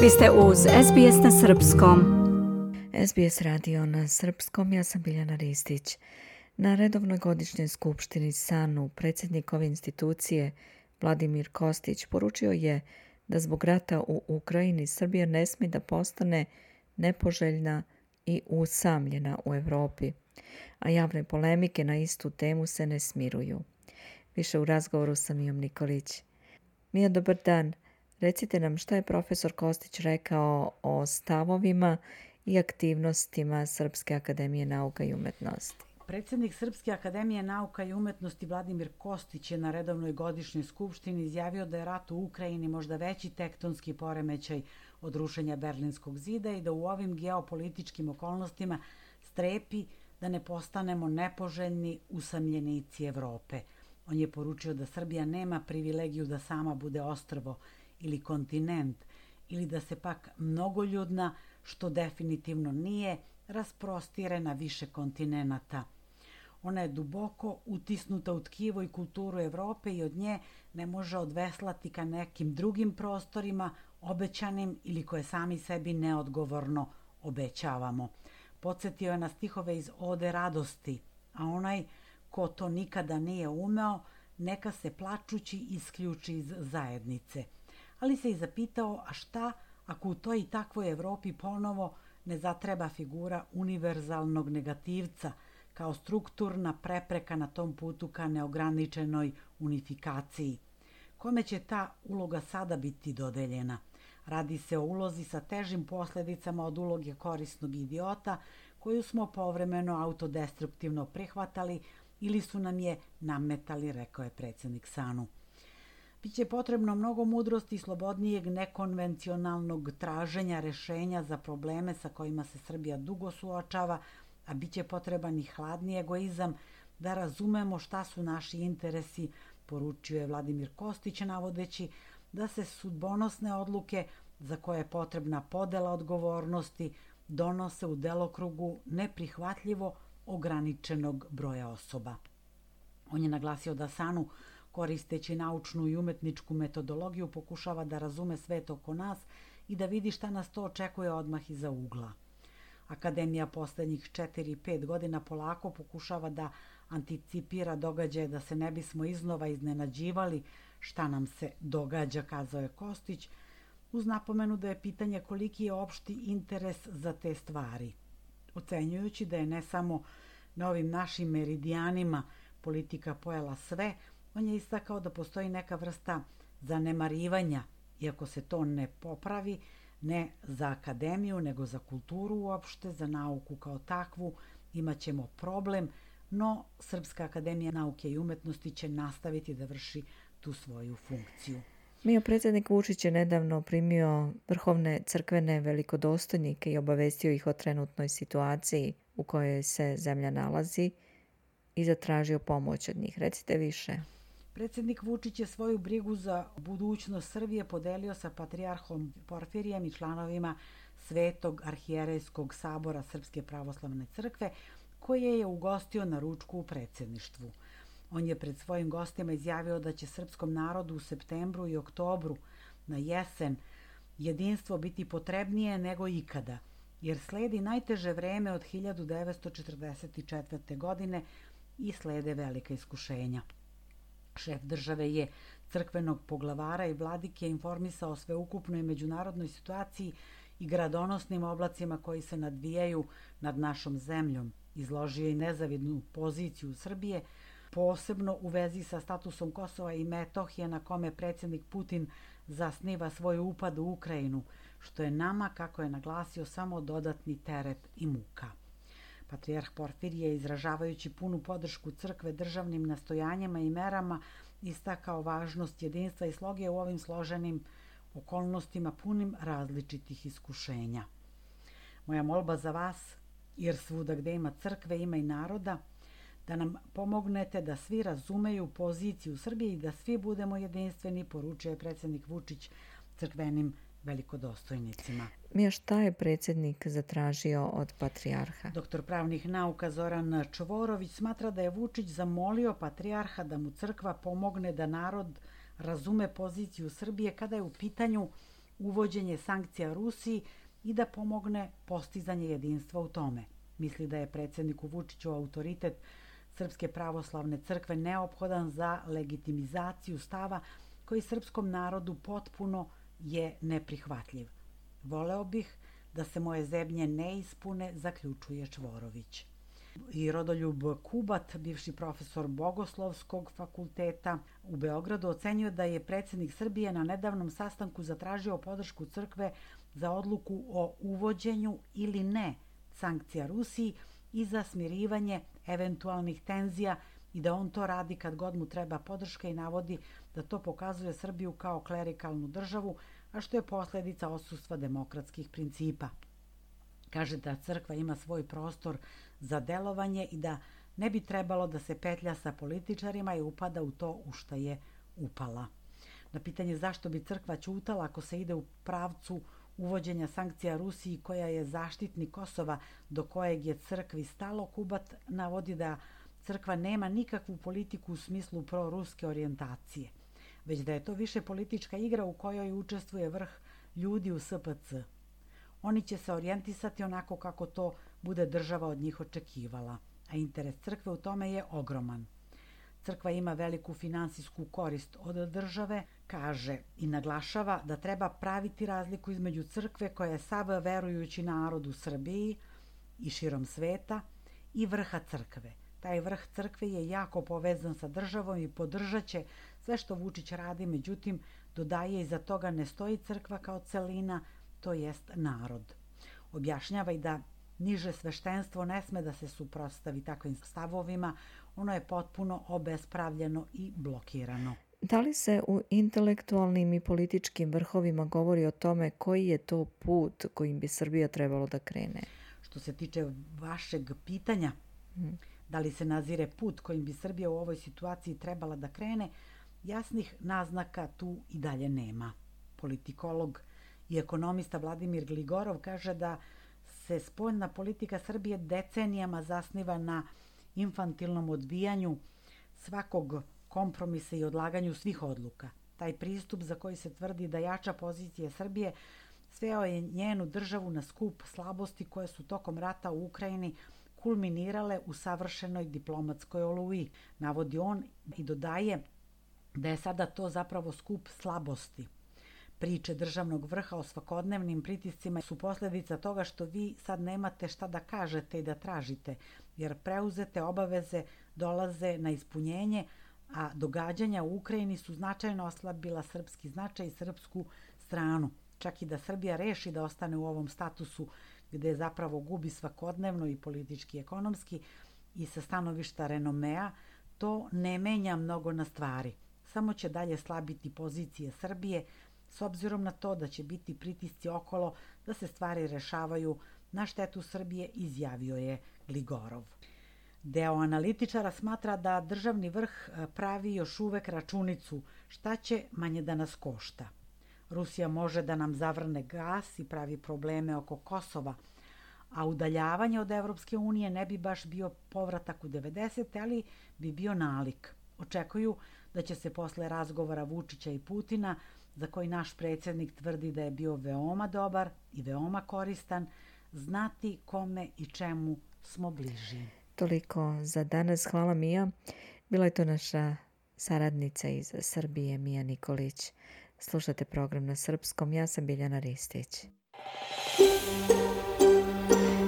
Vi ste uz SBS na Srpskom. SBS radio na Srpskom, ja sam Biljana Ristić. Na redovnoj godišnjoj skupštini SANU predsjednik ove institucije Vladimir Kostić poručio je da zbog rata u Ukrajini Srbija ne smije da postane nepoželjna i usamljena u Europi, a javne polemike na istu temu se ne smiruju. Više u razgovoru sa Mijom Nikolić. Mija, dobar dan. Recite nam šta je profesor Kostić rekao o stavovima i aktivnostima Srpske akademije nauka i umetnosti. Predsjednik Srpske akademije nauka i umetnosti Vladimir Kostić je na redovnoj godišnjoj skupštini izjavio da je rat u Ukrajini možda veći tektonski poremećaj od rušenja Berlinskog zida i da u ovim geopolitičkim okolnostima strepi da ne postanemo nepoželjni usamljenici Evrope. On je poručio da Srbija nema privilegiju da sama bude ostrvo ili kontinent ili da se pak mnogoljudna, što definitivno nije, rasprostire na više kontinenata. Ona je duboko utisnuta u tkivo i kulturu Evrope i od nje ne može odveslati ka nekim drugim prostorima, obećanim ili koje sami sebi neodgovorno obećavamo. Podsjetio je na stihove iz Ode radosti, a onaj ko to nikada nije umeo, neka se plačući isključi iz zajednice – ali se i zapitao a šta ako u toj i takvoj Evropi ponovo ne zatreba figura univerzalnog negativca kao strukturna prepreka na tom putu ka neograničenoj unifikaciji. Kome će ta uloga sada biti dodeljena? Radi se o ulozi sa težim posledicama od uloge korisnog idiota koju smo povremeno autodestruktivno prihvatali ili su nam je nametali, rekao je predsednik Sanu. Biće potrebno mnogo mudrosti i slobodnijeg nekonvencionalnog traženja rešenja za probleme sa kojima se Srbija dugo suočava, a biće potreban i hladni egoizam da razumemo šta su naši interesi, poručio je Vladimir Kostić navodeći da se sudbonosne odluke za koje je potrebna podela odgovornosti donose u delokrugu neprihvatljivo ograničenog broja osoba. On je naglasio da Sanu koristeći naučnu i umetničku metodologiju pokušava da razume svet oko nas i da vidi šta nas to očekuje odmah iza ugla. Akademija poslednjih 4-5 godina polako pokušava da anticipira događaje da se ne bismo iznova iznenađivali šta nam se događa, kazao je Kostić, uz napomenu da je pitanje koliki je opšti interes za te stvari. Ocenjujući da je ne samo na ovim našim meridijanima politika pojela sve, On je istakao da postoji neka vrsta zanemarivanja, iako se to ne popravi, ne za akademiju, nego za kulturu uopšte, za nauku kao takvu, imaćemo problem, no Srpska akademija nauke i umetnosti će nastaviti da vrši tu svoju funkciju. Mio predsjednik Vučić je nedavno primio vrhovne crkvene velikodostojnike i obavestio ih o trenutnoj situaciji u kojoj se zemlja nalazi i zatražio pomoć od njih. Recite više. Predsednik Vučić je svoju brigu za budućnost Srbije podelio sa patrijarhom Porfirijem i članovima Svetog arhijerejskog sabora Srpske pravoslavne crkve, koje je ugostio na ručku u predsedništvu. On je pred svojim gostima izjavio da će srpskom narodu u septembru i oktobru na jesen jedinstvo biti potrebnije nego ikada, jer sledi najteže vreme od 1944. godine i slede velika iskušenja. Šef države je crkvenog poglavara i vladike informisao o sveukupnoj međunarodnoj situaciji i gradonosnim oblacima koji se nadvijaju nad našom zemljom. Izložio i nezavidnu poziciju Srbije, posebno u vezi sa statusom Kosova i Metohije na kome predsjednik Putin zasniva svoj upad u Ukrajinu, što je nama, kako je naglasio, samo dodatni teret i muka. Patrijarh Porfirije, izražavajući punu podršku crkve državnim nastojanjima i merama, istakao važnost jedinstva i sloge u ovim složenim okolnostima punim različitih iskušenja. Moja molba za vas, jer svuda gde ima crkve ima i naroda, da nam pomognete da svi razumeju poziciju u Srbiji i da svi budemo jedinstveni, poručuje predsednik Vučić crkvenim velikodostojnicima. Mija, šta je predsjednik zatražio od patrijarha? Doktor pravnih nauka Zoran Čvorović smatra da je Vučić zamolio patrijarha da mu crkva pomogne da narod razume poziciju Srbije kada je u pitanju uvođenje sankcija Rusiji i da pomogne postizanje jedinstva u tome. Misli da je predsedniku Vučiću autoritet Srpske pravoslavne crkve neophodan za legitimizaciju stava koji srpskom narodu potpuno je neprihvatljiv. Voleo bih da se moje zebnje ne ispune, zaključuje Čvorović. I Rodoljub Kubat, bivši profesor Bogoslovskog fakulteta u Beogradu, ocenjuje da je predsednik Srbije na nedavnom sastanku zatražio podršku crkve za odluku o uvođenju ili ne sankcija Rusiji i za smirivanje eventualnih tenzija i da on to radi kad god mu treba podrška i navodi da to pokazuje Srbiju kao klerikalnu državu, a što je posledica odsustva demokratskih principa. Kaže da crkva ima svoj prostor za delovanje i da ne bi trebalo da se petlja sa političarima i upada u to u šta je upala. Na pitanje zašto bi crkva ćutala ako se ide u pravcu uvođenja sankcija Rusiji koja je zaštitnik Kosova do kojeg je crkvi stalo, Kubat navodi da crkva nema nikakvu politiku u smislu proruske orijentacije, već da je to više politička igra u kojoj učestvuje vrh ljudi u SPC. Oni će se orijentisati onako kako to bude država od njih očekivala, a interes crkve u tome je ogroman. Crkva ima veliku finansijsku korist od države, kaže i naglašava da treba praviti razliku između crkve koja je sav verujući narod u Srbiji i širom sveta i vrha crkve. Taj vrh crkve je jako povezan sa državom i podržaće sve što Vučić radi, međutim dodaje iza toga ne stoji crkva kao celina, to jest narod. Objašnjava i da niže sveštenstvo ne sme da se suprostavi takvim stavovima, ono je potpuno obespravljeno i blokirano. Da li se u intelektualnim i političkim vrhovima govori o tome koji je to put kojim bi Srbija trebalo da krene? Što se tiče vašeg pitanja, hmm. Da li se nazire put kojim bi Srbija u ovoj situaciji trebala da krene, jasnih naznaka tu i dalje nema. Politikolog i ekonomista Vladimir Gligorov kaže da se spoljna politika Srbije decenijama zasniva na infantilnom odbijanju svakog kompromisa i odlaganju svih odluka. Taj pristup za koji se tvrdi da jača pozicije Srbije sveo je njenu državu na skup slabosti koje su tokom rata u Ukrajini kulminirale u savršenoj diplomatskoj oluji. Navodi on i dodaje da je sada to zapravo skup slabosti. Priče državnog vrha o svakodnevnim pritiscima su posljedica toga što vi sad nemate šta da kažete i da tražite, jer preuzete obaveze dolaze na ispunjenje, a događanja u Ukrajini su značajno oslabila srpski značaj i srpsku stranu. Čak i da Srbija reši da ostane u ovom statusu gde zapravo gubi svakodnevno i politički i ekonomski i sa stanovišta renomea, to ne menja mnogo na stvari. Samo će dalje slabiti pozicije Srbije, s obzirom na to da će biti pritisci okolo da se stvari rešavaju na štetu Srbije, izjavio je Gligorov. Deo analitičara smatra da državni vrh e, pravi još uvek računicu šta će manje da nas košta. Rusija može da nam zavrne gas i pravi probleme oko Kosova, a udaljavanje od Evropske unije ne bi baš bio povratak u 90. ali bi bio nalik. Očekuju da će se posle razgovora Vučića i Putina, za koji naš predsednik tvrdi da je bio veoma dobar i veoma koristan, znati kome i čemu smo bliži. Toliko za danas. Hvala Mija. Bila je to naša saradnica iz Srbije, Mija Nikolić. Slušate program na srpskom. Ja sam Biljana Ristić.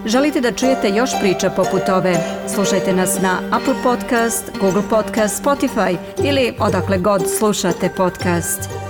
Želite da čujete još priča poput ove? Slušajte nas na Apple Podcast, Google Podcast, Spotify ili odakle god slušate podcast.